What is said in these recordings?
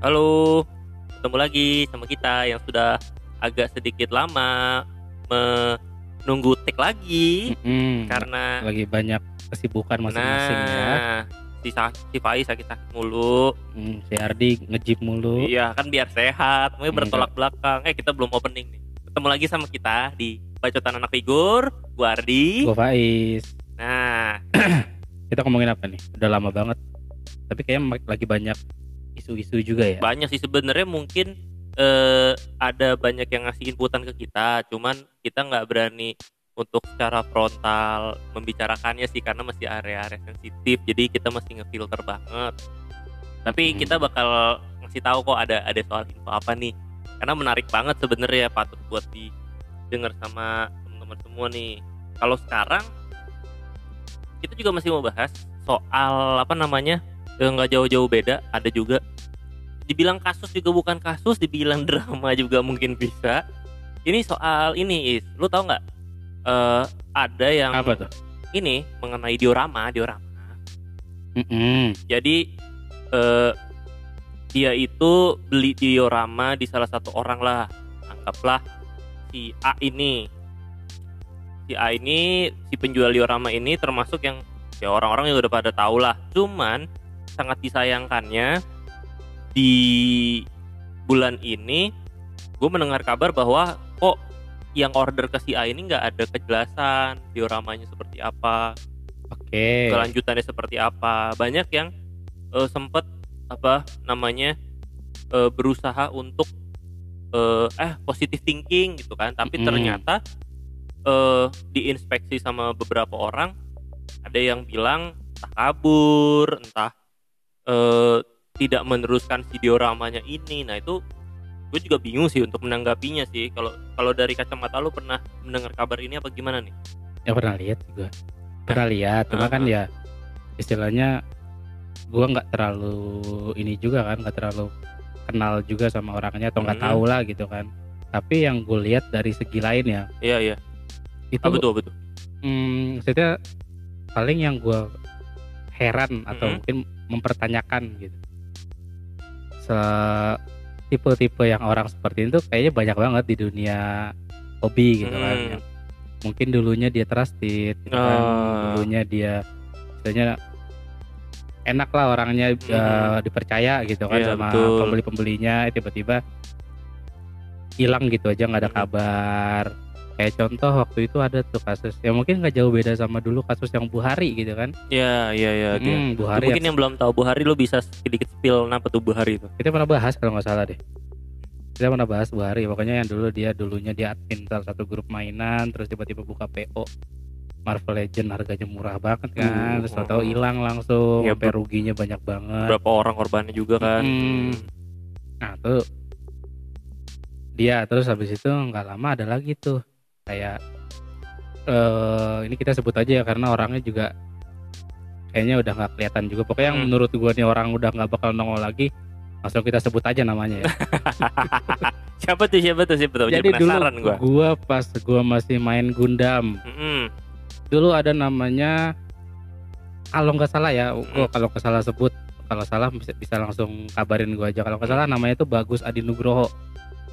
Halo, ketemu lagi sama kita yang sudah agak sedikit lama menunggu tag lagi Mm-mm, karena lagi banyak kesibukan masing-masing ya. nah si, Sa- si Faiz sakit-sakit mulu. Hmm, si Ardi ngejip mulu. Iya kan biar sehat, mau Enggak. bertolak belakang. Eh kita belum opening nih. Ketemu lagi sama kita di Bacotan Anak Figur, gua Ardi. Gue Faiz. Nah, Kita ngomongin apa nih? Udah lama banget. Tapi kayaknya lagi banyak isu-isu juga ya. banyak sih sebenarnya mungkin eh, ada banyak yang ngasih inputan ke kita cuman kita nggak berani untuk secara frontal membicarakannya sih karena masih area-area sensitif jadi kita masih ngefilter banget tapi Hmm. kita bakal ngasih tahu kok ada ada soal info apa nih karena menarik banget sebenarnya patut buat didengar sama teman-teman semua nih kalau sekarang kita juga masih mau bahas soal apa namanya nggak jauh-jauh beda ada juga. Dibilang kasus juga bukan kasus dibilang drama juga mungkin bisa. Ini soal ini is. Lu tau nggak? Eh ada yang Apa tuh? ini mengenai diorama diorama. Mm-mm. jadi eh dia itu beli diorama di salah satu orang lah. Anggaplah si A ini. Si A ini si penjual diorama ini termasuk yang ya orang-orang yang udah pada tahu lah. Cuman sangat disayangkannya di bulan ini gue mendengar kabar bahwa kok yang order ke si A ini nggak ada kejelasan dioramanya seperti apa Oke. kelanjutannya seperti apa banyak yang eh, sempet apa namanya eh, berusaha untuk eh, eh positive thinking gitu kan tapi Mm-mm. ternyata eh, diinspeksi sama beberapa orang ada yang bilang entah kabur entah eh, tidak meneruskan si dioramanya ini nah itu gue juga bingung sih untuk menanggapinya sih kalau kalau dari kacamata lu pernah mendengar kabar ini apa gimana nih Ya pernah lihat juga. Pernah lihat, cuma kan ya istilahnya gua nggak terlalu ini juga kan, nggak terlalu kenal juga sama orangnya atau nggak Mm-mm. tahu lah gitu kan. Tapi yang gue lihat dari segi lain ya, iya iya itu ah, betul betul Hmm, maksudnya paling yang gue heran atau Mhm. mungkin mempertanyakan gitu. Se tipe-tipe yang orang seperti itu kayaknya banyak banget di dunia hobi gitu kan. Hmm. Yang mungkin dulunya dia trusted, gitu kan. Ah. dulunya dia misalnya enak lah orangnya eh, dipercaya gitu kan Iya, sama pembeli-pembelinya tiba-tiba hilang gitu aja nggak ada Mhm. kabar kayak contoh waktu itu ada tuh kasus ya mungkin nggak jauh beda sama dulu kasus yang Bu Hari gitu kan Iya, iya, iya. dia. Hmm, Bu Hari Mungkin yang belum tahu Bu Hari lo bisa sedikit spill apa tuh Bu Hari itu. kita pernah bahas kalau nggak salah deh kita pernah bahas Bu Hari pokoknya yang dulu dia dulunya dia admin salah satu grup mainan terus tiba-tiba buka PO Marvel Legend harganya murah banget kan Uh, terus tahu uh, hilang langsung Iya, sampai ruginya banyak banget Berapa orang korbannya juga kan. Hmm. Nah tuh dia terus habis itu nggak lama ada lagi tuh kayak eh ini kita sebut aja ya karena orangnya juga kayaknya udah nggak kelihatan juga pokoknya yang Hmm. menurut gua nih orang udah nggak bakal nongol lagi langsung kita sebut aja namanya ya. Siapa tuh siapa tuh siapa tuh? Jadi, Jadi dulu gua. gua pas gua masih main Gundam Mm-mm. dulu ada namanya kalau nggak salah ya gua Hmm. kalau nggak salah sebut kalau salah bisa, bisa langsung kabarin gua aja kalau nggak salah namanya tuh Bagus Adi Nugroho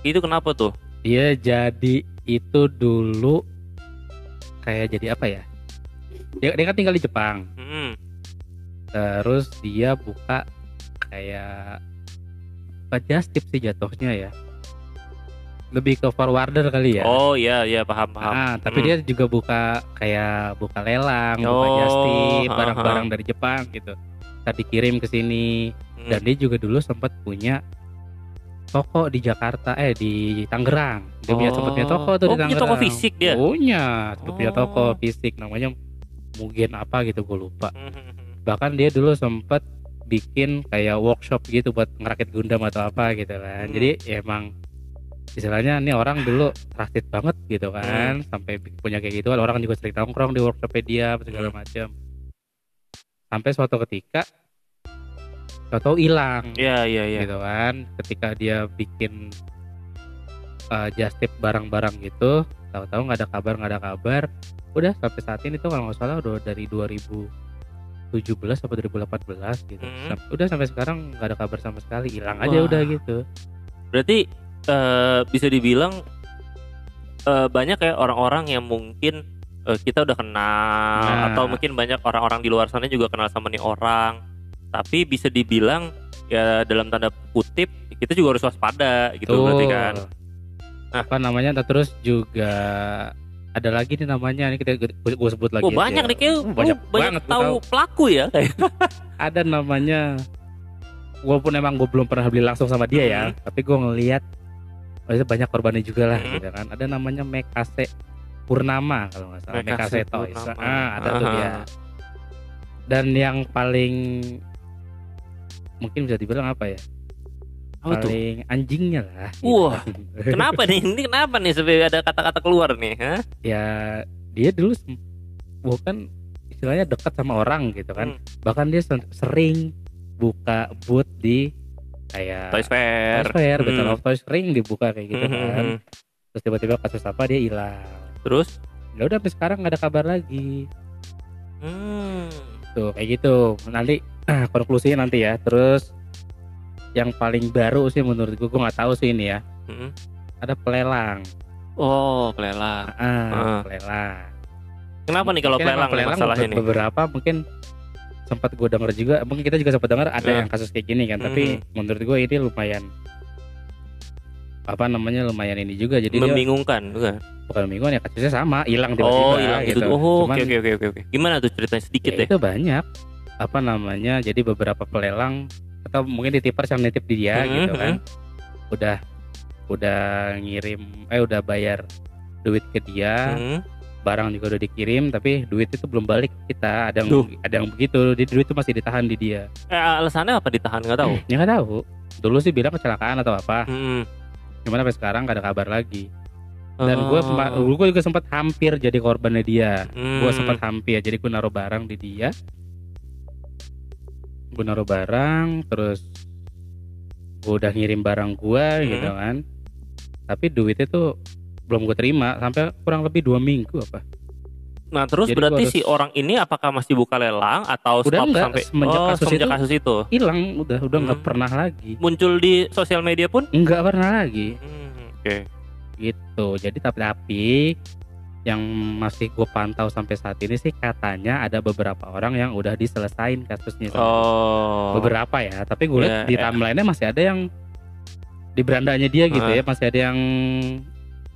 Itu kenapa tuh? dia jadi itu dulu kayak jadi apa ya dia, dia kan tinggal di Jepang Mm-mm. terus dia buka kayak just tip sih jatuhnya ya lebih ke forwarder kali ya Oh iya iya paham paham. Ah, tapi Hmm. dia juga buka kayak buka lelang, buka Oh, just tip, ha, barang-barang dari Jepang gitu. Tadi dikirim ke sini Mm. dan dia juga dulu sempat punya toko di Jakarta eh di Tangerang. Dia punya sempat punya toko tuh oh, di punya Tangerang. toko fisik dia. Punya, sempat punya toko Oh. fisik namanya Mugen apa gitu gue lupa. Mhm. Bahkan dia dulu sempat bikin kayak workshop gitu buat ngerakit Gundam atau apa gitu kan. Hmm. Jadi ya emang istilahnya nih orang dulu trusted banget gitu kan Hmm. sampai punya kayak gitu orang juga sering nongkrong di workshopnya dia segala Hmm. macam sampai suatu ketika tahu hilang Iya iya iya. gitu kan ketika dia bikin uh, just tip barang-barang gitu tahu-tahu nggak ada kabar nggak ada kabar udah sampai saat ini tuh kalau nggak salah udah dari 2000 2017 atau 2018 gitu. Hmm. Sam- Udah sampai sekarang nggak ada kabar sama sekali, hilang aja Wah. udah gitu. berarti eh, bisa dibilang eh, banyak ya orang-orang yang mungkin eh, kita udah kenal Nah. atau mungkin banyak orang-orang di luar sana juga kenal sama nih orang tapi bisa dibilang ya dalam tanda kutip kita juga harus waspada gitu Tuh. berarti kan Nah. Apa namanya? Nah, terus juga ada lagi nih namanya nih kita gue sebut lagi. oh aja. banyak nih kayak Oh, lu banyak banyak banget tahu pelaku ya ada namanya walaupun emang gue belum pernah beli langsung sama dia ya tapi gue ngelihat oh, itu banyak korbannya juga lah Hmm. gitu kan ada namanya Mekase Purnama kalau nggak salah Mekase Mekase Toys ah, ada tuh Aha. dia dan yang paling mungkin bisa dibilang apa ya Apa tuh? paling anjingnya lah gitu Wah, kan. kenapa nih ini kenapa nih sampai ada kata-kata keluar nih ya dia dulu bukan istilahnya dekat sama orang gitu kan Hmm. bahkan dia sering buka booth di kayak Toys Fair Toys Fair, Hmm. Battle of Toys sering dibuka kayak gitu Hmm, hmm, kan. hmm. Terus tiba-tiba kasus apa dia hilang. terus Ya udah sampai sekarang nggak ada kabar lagi. hmm. Tuh kayak gitu. Nanti konklusinya nanti ya. Terus yang paling baru sih menurut gue, gue nggak tahu sih ini ya. Hmm. Ada pelelang. oh pelelang Ah, Ah. pelelang. kenapa nih kalau pelelang, emang nih masalahnya nih beberapa mungkin sempat gue denger juga mungkin kita juga sempat dengar ada Nah. yang kasus kayak gini kan tapi menurut gue ini lumayan apa namanya lumayan ini juga jadi dia membingungkan bukan? bukan mingguan ya kasusnya sama hilang tiba-tiba Oh, hilang gitu. gitu. Oh, oke oke oke. Gimana tuh ceritanya sedikit ya deh? itu banyak apa namanya jadi beberapa pelelang atau mungkin di tipers yang nitip di dia Mhm, gitu kan udah udah ngirim eh udah bayar duit ke dia Hmm. barang juga udah dikirim tapi duit itu belum balik kita ada yang Duh. ada yang begitu di duit itu masih ditahan di dia Eh, alasannya apa ditahan nggak tahu? ya nggak tahu dulu sih bilang kecelakaan atau apa Hmm. gimana sampai sekarang nggak ada kabar lagi dan gue Oh. gue juga sempat hampir jadi korbannya dia Hmm. gue sempat hampir jadi gue naruh barang di dia gue naruh barang terus gue udah ngirim barang gue Hmm. gitu kan tapi duitnya tuh belum gue terima sampai kurang lebih dua minggu apa Nah, terus Jadi berarti gua si harus- orang ini apakah masih buka lelang atau Udah stop enggak, sampai semenjak oh, kasus semenjak itu. kasus itu? hilang udah udah nggak Hmm. pernah lagi Muncul di sosial media pun? nggak pernah lagi Hmm, Oke. gitu jadi tapi tapi yang masih gue pantau sampai saat ini sih katanya ada beberapa orang yang udah diselesain kasusnya Oh. beberapa ya tapi gue lihat Ya, di ya. timeline-nya masih ada yang di berandanya dia gitu Ah. ya masih ada yang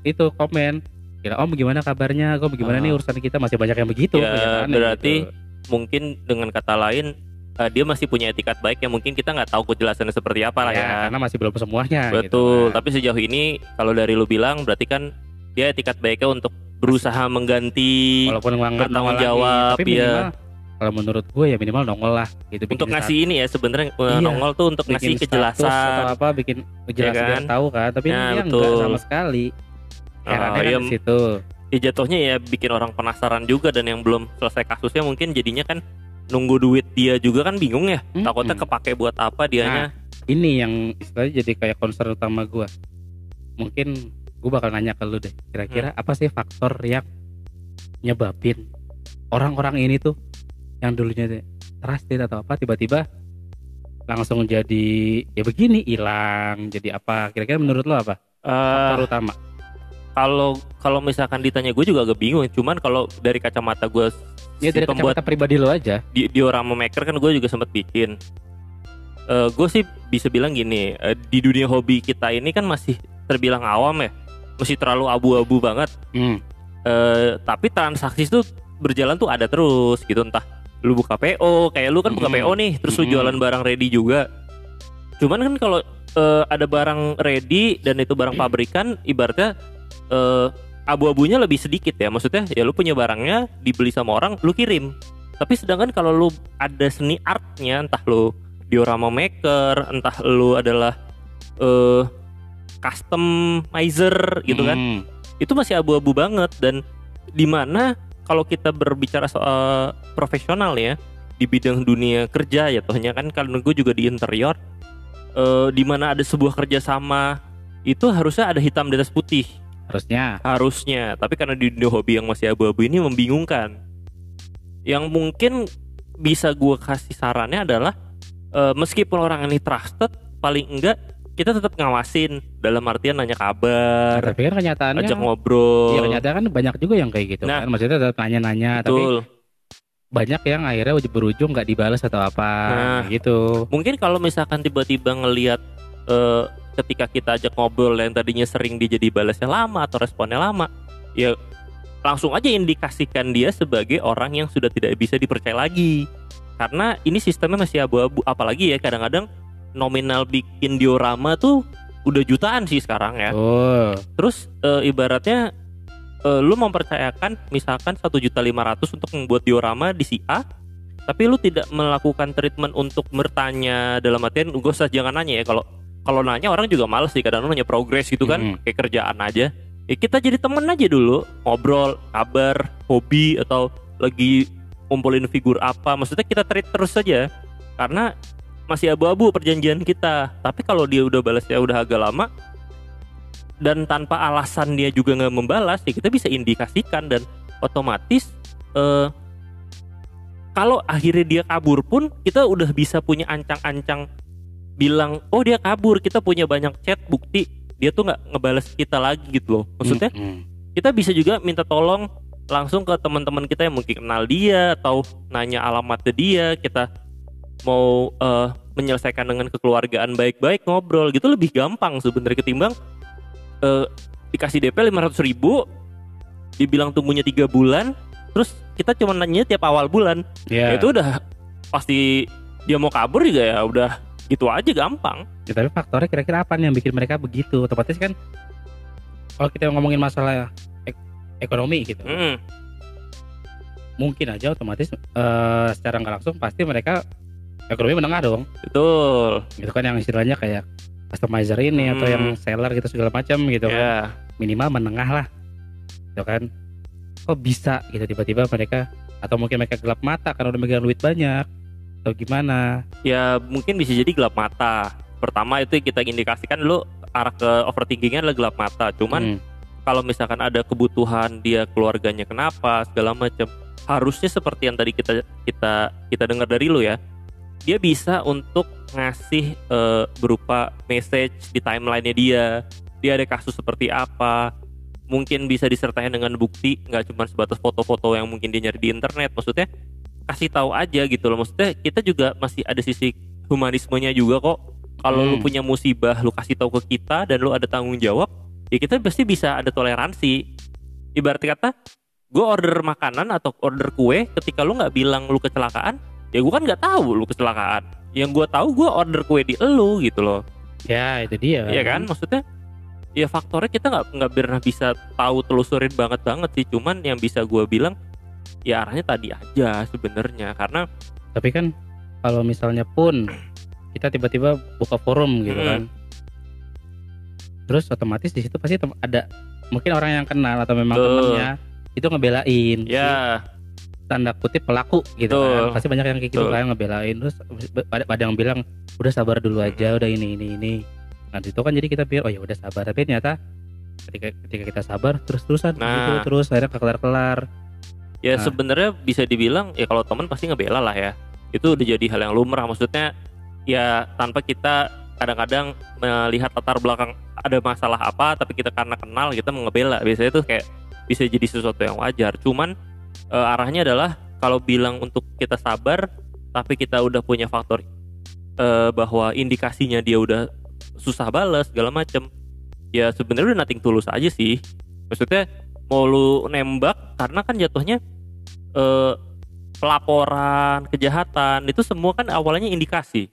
itu komen kira om gimana kabarnya gue gimana Ah. nih urusan kita masih banyak yang begitu Ya, berarti gitu. Mungkin dengan kata lain eh, dia masih punya etikat baik yang mungkin kita nggak tahu kejelasannya seperti apa lah ya, ya. karena masih belum semuanya gitu Betul. kan. Tapi sejauh ini kalau dari lu bilang berarti kan dia etikat baiknya untuk berusaha mengganti walaupun bertanggung jawab, tapi ya. kalau menurut gue ya minimal nongol lah gitu untuk ngasih ini ya sebenarnya eh, Iya. nongol tuh untuk bikin ngasih kejelasan. atau apa bikin kejelasan Ya kan? tahu kan tapi Nah, dia betul. enggak sama sekali Ah, Herannya kan iya, di situ ya jatuhnya ya bikin orang penasaran juga dan yang belum selesai kasusnya mungkin jadinya kan nunggu duit dia juga kan bingung ya Mm-mm. takutnya kepake buat apa dianya ini yang istilahnya jadi kayak concern utama gue mungkin gue bakal nanya ke lu deh kira-kira Hmm. apa sih faktor yang nyebabin orang-orang ini tuh yang dulunya trusted atau apa tiba-tiba langsung jadi ya begini hilang jadi apa? Kira-kira menurut lo apa? Eh, faktor utama. kalau kalau misalkan ditanya gue juga agak bingung. Cuman kalau dari kacamata gue ya si dari pembuat kacamata pribadi lo aja. di diorama maker kan gue juga sempat bikin. Gue sih bisa bilang gini eh, di dunia hobi kita ini kan masih terbilang awam ya masih terlalu abu-abu banget hmm. Eh, tapi transaksi itu berjalan tuh ada terus gitu entah lu buka PO kayak lu kan buka Mm. PO nih terus lu Mm. jualan barang ready juga cuman kan kalau eh, ada barang ready dan itu barang pabrikan ibaratnya eh, abu-abunya lebih sedikit ya maksudnya ya lu punya barangnya dibeli sama orang lu kirim tapi sedangkan kalau lu ada seni artnya entah lu diorama maker entah lu adalah eh customizer gitu kan. Hmm. itu masih abu-abu banget dan di mana kalau kita berbicara soal profesional ya di bidang dunia kerja ya tohnya kan kalau gue juga di interior eh, di mana ada sebuah kerjasama itu harusnya ada hitam di atas putih. Harusnya. Harusnya. Tapi karena di dunia hobi yang masih abu-abu ini membingungkan. Yang mungkin bisa gue kasih sarannya adalah eh, meskipun orang ini trusted paling enggak kita tetap ngawasin dalam artian nanya kabar tapi kan kenyataannya ajak ngobrol Iya kenyataan kan banyak juga yang kayak gitu Nah. kan maksudnya tetap nanya-nanya tapi banyak yang akhirnya uj- berujung nggak dibalas atau apa Nah. gitu mungkin kalau misalkan tiba-tiba ngelihat eh, ketika kita ajak ngobrol yang tadinya sering dia jadi balasnya lama atau responnya lama ya langsung aja indikasikan dia sebagai orang yang sudah tidak bisa dipercaya lagi karena ini sistemnya masih abu-abu apalagi ya kadang-kadang nominal bikin diorama tuh udah jutaan sih sekarang ya. Oh terus eh, ibaratnya eh, lu mempercayakan misalkan satu juta lima ratus untuk membuat diorama di si A tapi lu tidak melakukan treatment untuk bertanya dalam artian gue usah jangan nanya ya kalau kalau nanya orang juga males sih kadang nanya progres gitu kan Mhm. kayak kerjaan aja. Ya kita jadi temen aja dulu ngobrol kabar hobi atau lagi ngumpulin figur apa maksudnya kita treat terus saja karena masih abu-abu perjanjian kita tapi kalau dia udah balasnya udah agak lama dan tanpa alasan dia juga nggak membalas ya kita bisa indikasikan dan otomatis eh, kalau akhirnya dia kabur pun kita udah bisa punya ancang-ancang bilang oh dia kabur kita punya banyak chat bukti dia tuh nggak ngebales kita lagi gitu loh maksudnya Mm-mm. kita bisa juga minta tolong langsung ke teman-teman kita yang mungkin kenal dia atau nanya alamatnya dia kita mau eh, menyelesaikan dengan kekeluargaan baik-baik ngobrol gitu lebih gampang sebenarnya ketimbang eh, dikasih DP 500 ribu dibilang tunggunya tiga bulan terus kita cuma nanya tiap awal bulan. Ya ya itu udah pasti dia mau kabur juga ya udah gitu aja gampang. Ya, tapi faktornya kira-kira apa nih yang bikin mereka begitu? Otomatis kan kalau kita ngomongin masalah ek- ekonomi gitu Mm, mungkin aja otomatis eh, secara nggak langsung pasti mereka ekonomi menengah dong. Betul. Gitu kan yang istilahnya kayak customizer ini atau Hmm. yang seller gitu segala macam gitu kan. Ya minimal menengah lah. Gitu kan. Kok bisa gitu tiba-tiba mereka atau mungkin mereka gelap mata karena udah megang duit banyak atau gimana? Ya mungkin bisa jadi gelap mata. Pertama itu kita indikasikan dulu arah ke overthinkingnya adalah gelap mata. Cuman Hmm. kalau misalkan ada kebutuhan dia keluarganya kenapa segala macam harusnya seperti yang tadi kita kita kita dengar dari lu ya dia bisa untuk ngasih eh, berupa message di timelinenya dia. Dia ada kasus seperti apa mungkin bisa disertai dengan bukti nggak cuma sebatas foto-foto yang mungkin dia nyari di internet. Maksudnya kasih tahu aja gitu loh. Maksudnya kita juga masih ada sisi humanismenya juga kok. Kalau lu Hmm. punya musibah lu kasih tahu ke kita dan lu ada tanggung jawab ya kita pasti bisa ada toleransi. Ibarat kata gue order makanan atau order kue ketika lu nggak bilang lu kecelakaan ya gue kan nggak tahu lu kecelakaan. Yang gue tahu gue order kue di elu gitu loh. Ya itu dia. Iya kan? Maksudnya ya faktornya kita nggak nggak pernah bisa tahu telusurin banget banget sih. Cuman yang bisa gue bilang ya arahnya tadi aja sebenarnya. Karena tapi kan kalau misalnya pun kita tiba-tiba buka forum gitu Hmm. kan. Terus otomatis di situ pasti ada mungkin orang yang kenal atau memang Betul. temennya itu ngebelain ya tanda kutip pelaku gitu Betul. kan pasti banyak yang kayak gitu kan ngebelain. Terus ada, ada yang bilang udah sabar dulu aja udah ini ini ini. Nah itu kan jadi kita pikir oh ya udah sabar. Tapi ternyata ketika ketika kita sabar terus terusan Nah. gitu terus akhirnya kelar kelar ya Nah. sebenarnya bisa dibilang ya kalau teman pasti ngebela lah ya. Itu udah jadi hal yang lumrah. Maksudnya ya tanpa kita kadang-kadang melihat latar belakang ada masalah apa tapi kita karena kenal kita mengebela biasanya itu kayak bisa jadi sesuatu yang wajar. Cuman eh, arahnya adalah kalau bilang untuk kita sabar tapi kita udah punya faktor eh, bahwa indikasinya dia udah susah balas segala macem ya sebenarnya udah nothing tulus aja sih. Maksudnya mau lu nembak karena kan jatuhnya eh, pelaporan kejahatan itu semua kan awalnya indikasi.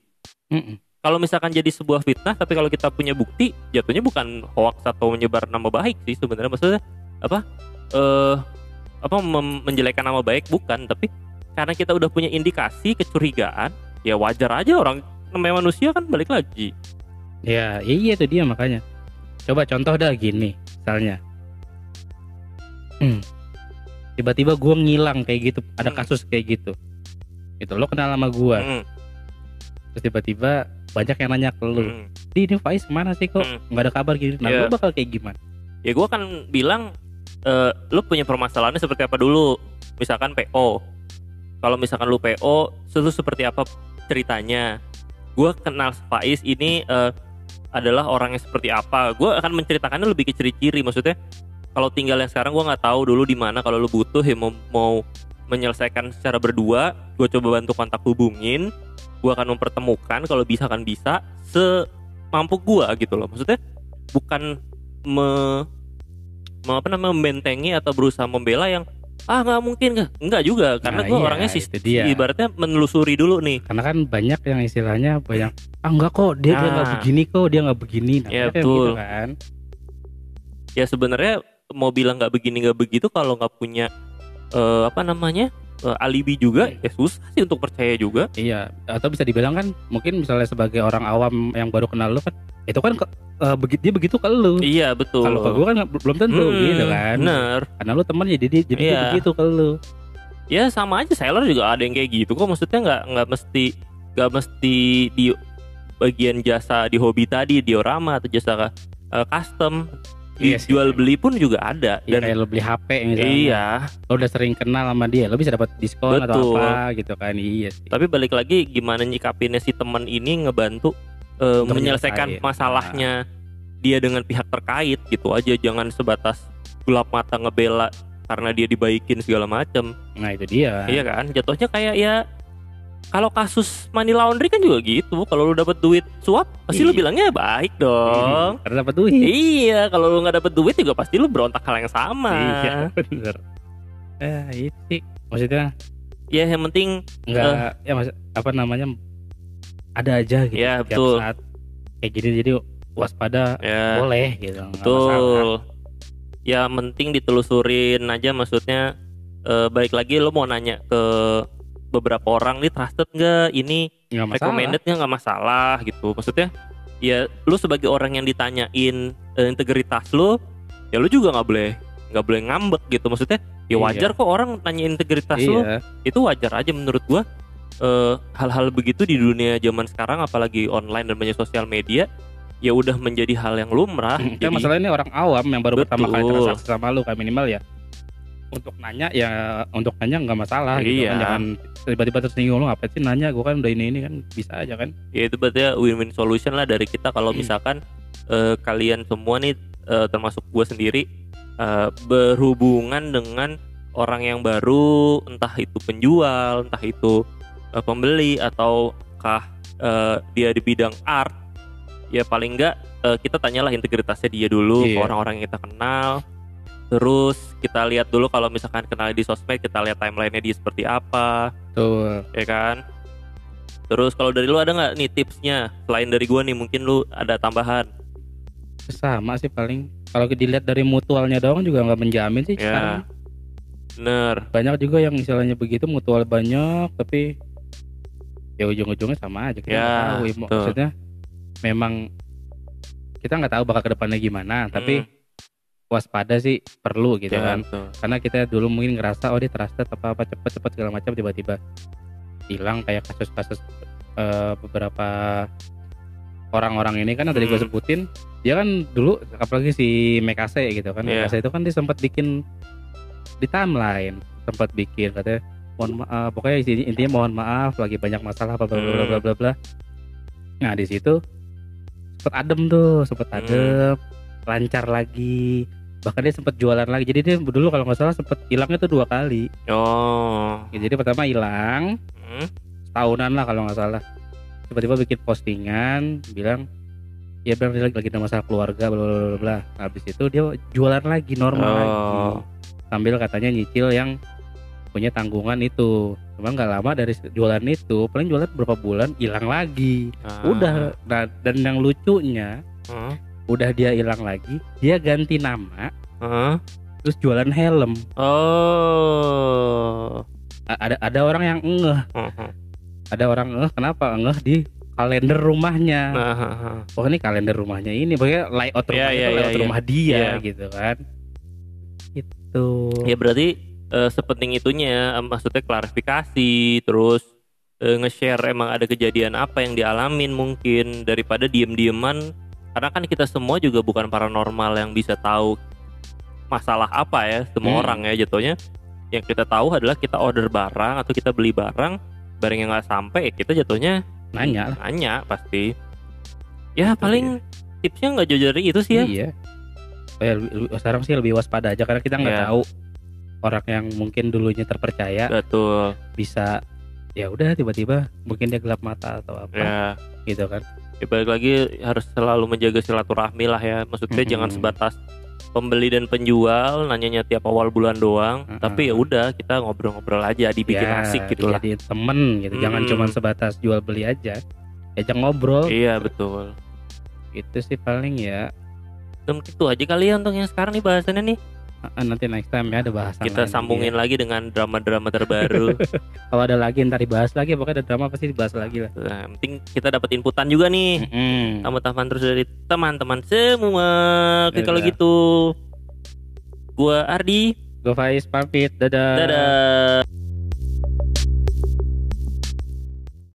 Mm-mm. kalau misalkan jadi sebuah fitnah tapi kalau kita punya bukti jatuhnya bukan hoax atau menyebar nama baik sih sebenarnya. Maksudnya apa? Eh apa menjelekkan nama baik bukan. Tapi karena kita udah punya indikasi kecurigaan ya wajar aja orang namanya manusia kan balik lagi. Ya iya itu dia makanya. Coba contoh dah gini misalnya. Hmm. tiba-tiba gue ngilang kayak gitu ada Hmm. kasus kayak gitu. Itu lo kenal sama gue Hmm, terus tiba-tiba banyak yang nanya ke lu. Hmm. di ini Faiz ke mana sih kok? Hmm. nggak ada kabar gitu. Nah Iya. lu bakal kayak gimana? Ya gue akan bilang eh, lu punya permasalahannya seperti apa dulu? Misalkan PO kalau misalkan lu PO itu seperti apa ceritanya? Gue kenal Faiz ini eh, adalah orang yang seperti apa. Gue akan menceritakannya lebih ke ciri-ciri maksudnya kalau tinggal yang sekarang gue nggak tahu dulu di mana. Kalau lu butuh ya mau, mau menyelesaikan secara berdua gue coba bantu kontak hubungin. Gue akan mempertemukan kalau bisa kan bisa semampu gue gitu loh. Maksudnya bukan me apa namanya membentengi atau berusaha membela yang ah nggak mungkin nggak nggak juga karena Nah, gue iya, orangnya sistem dia. ibaratnya menelusuri dulu nih karena kan banyak yang istilahnya banyak ah enggak kok dia dia nggak Nah. begini kok dia nggak begini nah, kan betul. gitu kan ya sebenarnya mau bilang nggak begini nggak begitu kalau nggak punya eh, apa namanya eh, alibi juga ya susah sih untuk percaya juga. Iya atau bisa dibilang kan mungkin misalnya sebagai orang awam yang baru kenal lu kan itu kan ke- eh, begitu dia begitu ke lu. Iya betul. Kalau ke gue kan belum tentu Hmm, gitu kan. bener. Karena lu temen ya jadi jadi Iya. begitu ke lu. Ya sama aja seller juga ada yang kayak gitu kok. Maksudnya nggak nggak mesti nggak mesti di bagian jasa di hobi tadi diorama atau jasa eh, custom Iya sih. dijual beli pun juga ada ya, dan kayak lu beli HP misalnya. Iya. Lo udah sering kenal sama dia lo bisa dapat diskon atau Betul. apa gitu kan. Iya sih. Tapi balik lagi gimana nyikapinnya si teman ini ngebantu Untuk menyelesaikan. masalahnya dia dengan pihak terkait gitu aja. Jangan sebatas gelap mata ngebela karena dia dibaikin segala macam nah itu dia. Iya kan? Jatuhnya kayak ya kalau kasus money laundry kan juga gitu kalau lu dapat duit suap pasti lu Iya. bilangnya baik dong karena dapat duit iya kalau lu nggak dapat duit juga pasti lu berontak hal yang sama iya bener eh itu sih maksudnya ya yang penting nggak ya maksud apa namanya ada aja gitu Ya, tiap betul. saat kayak gini jadi waspada ya boleh gitu. Betul. Ya penting ditelusurin aja maksudnya eh, baik lagi lo mau nanya ke beberapa orang nih trusted nggak? Ini nggak masalah. recommended nggak? Masalah gitu. Maksudnya ya lu sebagai orang yang ditanyain eh, integritas lu ya lu juga nggak boleh nggak boleh ngambek gitu. Maksudnya ya Iya. wajar kok orang tanya integritas lu. Iya. Itu wajar aja menurut gua. Eh, hal-hal begitu di dunia zaman sekarang apalagi online dan banyak sosial media ya udah menjadi hal yang lumrah. Kan jadi masalah ini orang awam yang baru pertama kali Betul. transaksi sama lu kayak minimal ya untuk nanya ya untuk nanya nggak masalah gitu Iya. kan. Jangan tiba-tiba tersinggung lu ngapain sih nanya? Gue kan udah ini ini kan bisa aja kan. Ya itu berarti win-win solution lah dari kita. Kalau misalkan eh, kalian semua nih eh, termasuk gue sendiri eh, berhubungan dengan orang yang baru entah itu penjual entah itu eh, pembeli ataukah eh, dia di bidang art ya paling enggak eh, kita tanyalah integritasnya dia dulu ke Iya. orang-orang yang kita kenal terus kita lihat dulu kalau misalkan kenal di sosmed kita lihat timelinenya dia seperti apa. Tuh ya kan? Terus kalau dari lu ada nggak nih tipsnya? Selain dari gua nih mungkin lu ada tambahan. Sama sih paling. Kalau dilihat dari mutualnya doang juga nggak menjamin sih Ya. sekarang. bener. Banyak juga yang misalnya begitu mutual banyak tapi ya ujung-ujungnya sama aja kita Ya, tahu. Ya, maksudnya memang kita nggak tahu bakal ke depannya gimana tapi Hmm, waspada sih perlu gitu ya, kan betul. karena kita dulu mungkin ngerasa oh dia trusted apa apa cepet cepet segala macam tiba-tiba hilang kayak kasus-kasus eh, beberapa orang-orang ini kan yang tadi gue Hmm. sebutin dia kan dulu apalagi si Mekase gitu kan Iya. Mekase itu kan dia sempat bikin di timeline sempat bikin katanya mohon maaf pokoknya isi- intinya mohon maaf lagi banyak masalah bla bla bla bla bla bla bla nah di situ sempat adem tuh sempat Hmm. adem lancar lagi bahkan dia sempat jualan lagi. Jadi dia dulu kalau nggak salah sempat hilangnya tuh dua kali. Oh. Ya, jadi pertama hilang Hmm, tahunan lah kalau nggak salah. Tiba-tiba bikin postingan bilang ya bilang dia lagi, lagi ada masalah keluarga bla bla bla bla. Habis itu dia jualan lagi normal lagi. Oh. Sambil katanya nyicil yang punya tanggungan itu. Cuma nggak lama dari jualan itu paling jualan berapa bulan hilang lagi. Ah, udah. Nah, dan yang lucunya hmm, udah dia hilang lagi dia ganti nama hmm. terus jualan helm oh A- ada ada orang yang ngeh hmm. ada orang ngeh kenapa ngeh di kalender rumahnya ha. oh ini kalender rumahnya ini pokoknya layout rumahnya iya, itu layout iya, rumah dia Iya. gitu kan itu ya berarti eh, sepenting itunya eh, maksudnya klarifikasi terus eh, nge-share emang ada kejadian apa yang dialamin mungkin daripada diem-dieman karena kan kita semua juga bukan paranormal yang bisa tahu masalah apa ya semua Hmm. orang ya. Jatuhnya yang kita tahu adalah kita order barang atau kita beli barang barang yang nggak sampai ya kita jatuhnya nanya. Lah nanya pasti. Ya Itu paling tipsnya nggak jauh dari itu sih ya. Iya. Oh ya, sekarang sih lebih waspada aja karena kita nggak Iya. tahu orang yang mungkin dulunya terpercaya betul. bisa ya udah tiba-tiba mungkin dia gelap mata atau apa ya gitu kan ya balik lagi harus selalu menjaga silaturahmi lah ya. Maksudnya Mm-mm. jangan sebatas pembeli dan penjual nanyanya tiap awal bulan doang. Mm-mm. tapi ya udah kita ngobrol-ngobrol aja dibikin ya, asik gitu lah. jadi temen gitu. Jangan Mm. cuma sebatas jual beli aja. Ajak ngobrol. Iya betul. Itu sih paling ya. Dan itu aja kali ya untuk yang sekarang nih bahasannya nih nanti next time ya ada bahasan kita lain sambungin lagi lagi dengan drama-drama terbaru. Kalau ada lagi ntar dibahas lagi. Pokoknya ada drama pasti dibahas lagi lah. Nah, penting kita dapat inputan juga nih. Mm-mm. teman-teman terus dari teman-teman semua. Oke kalau Yaudah. gitu gua Ardi. Gue Faiz pamit. Dadah. Dadah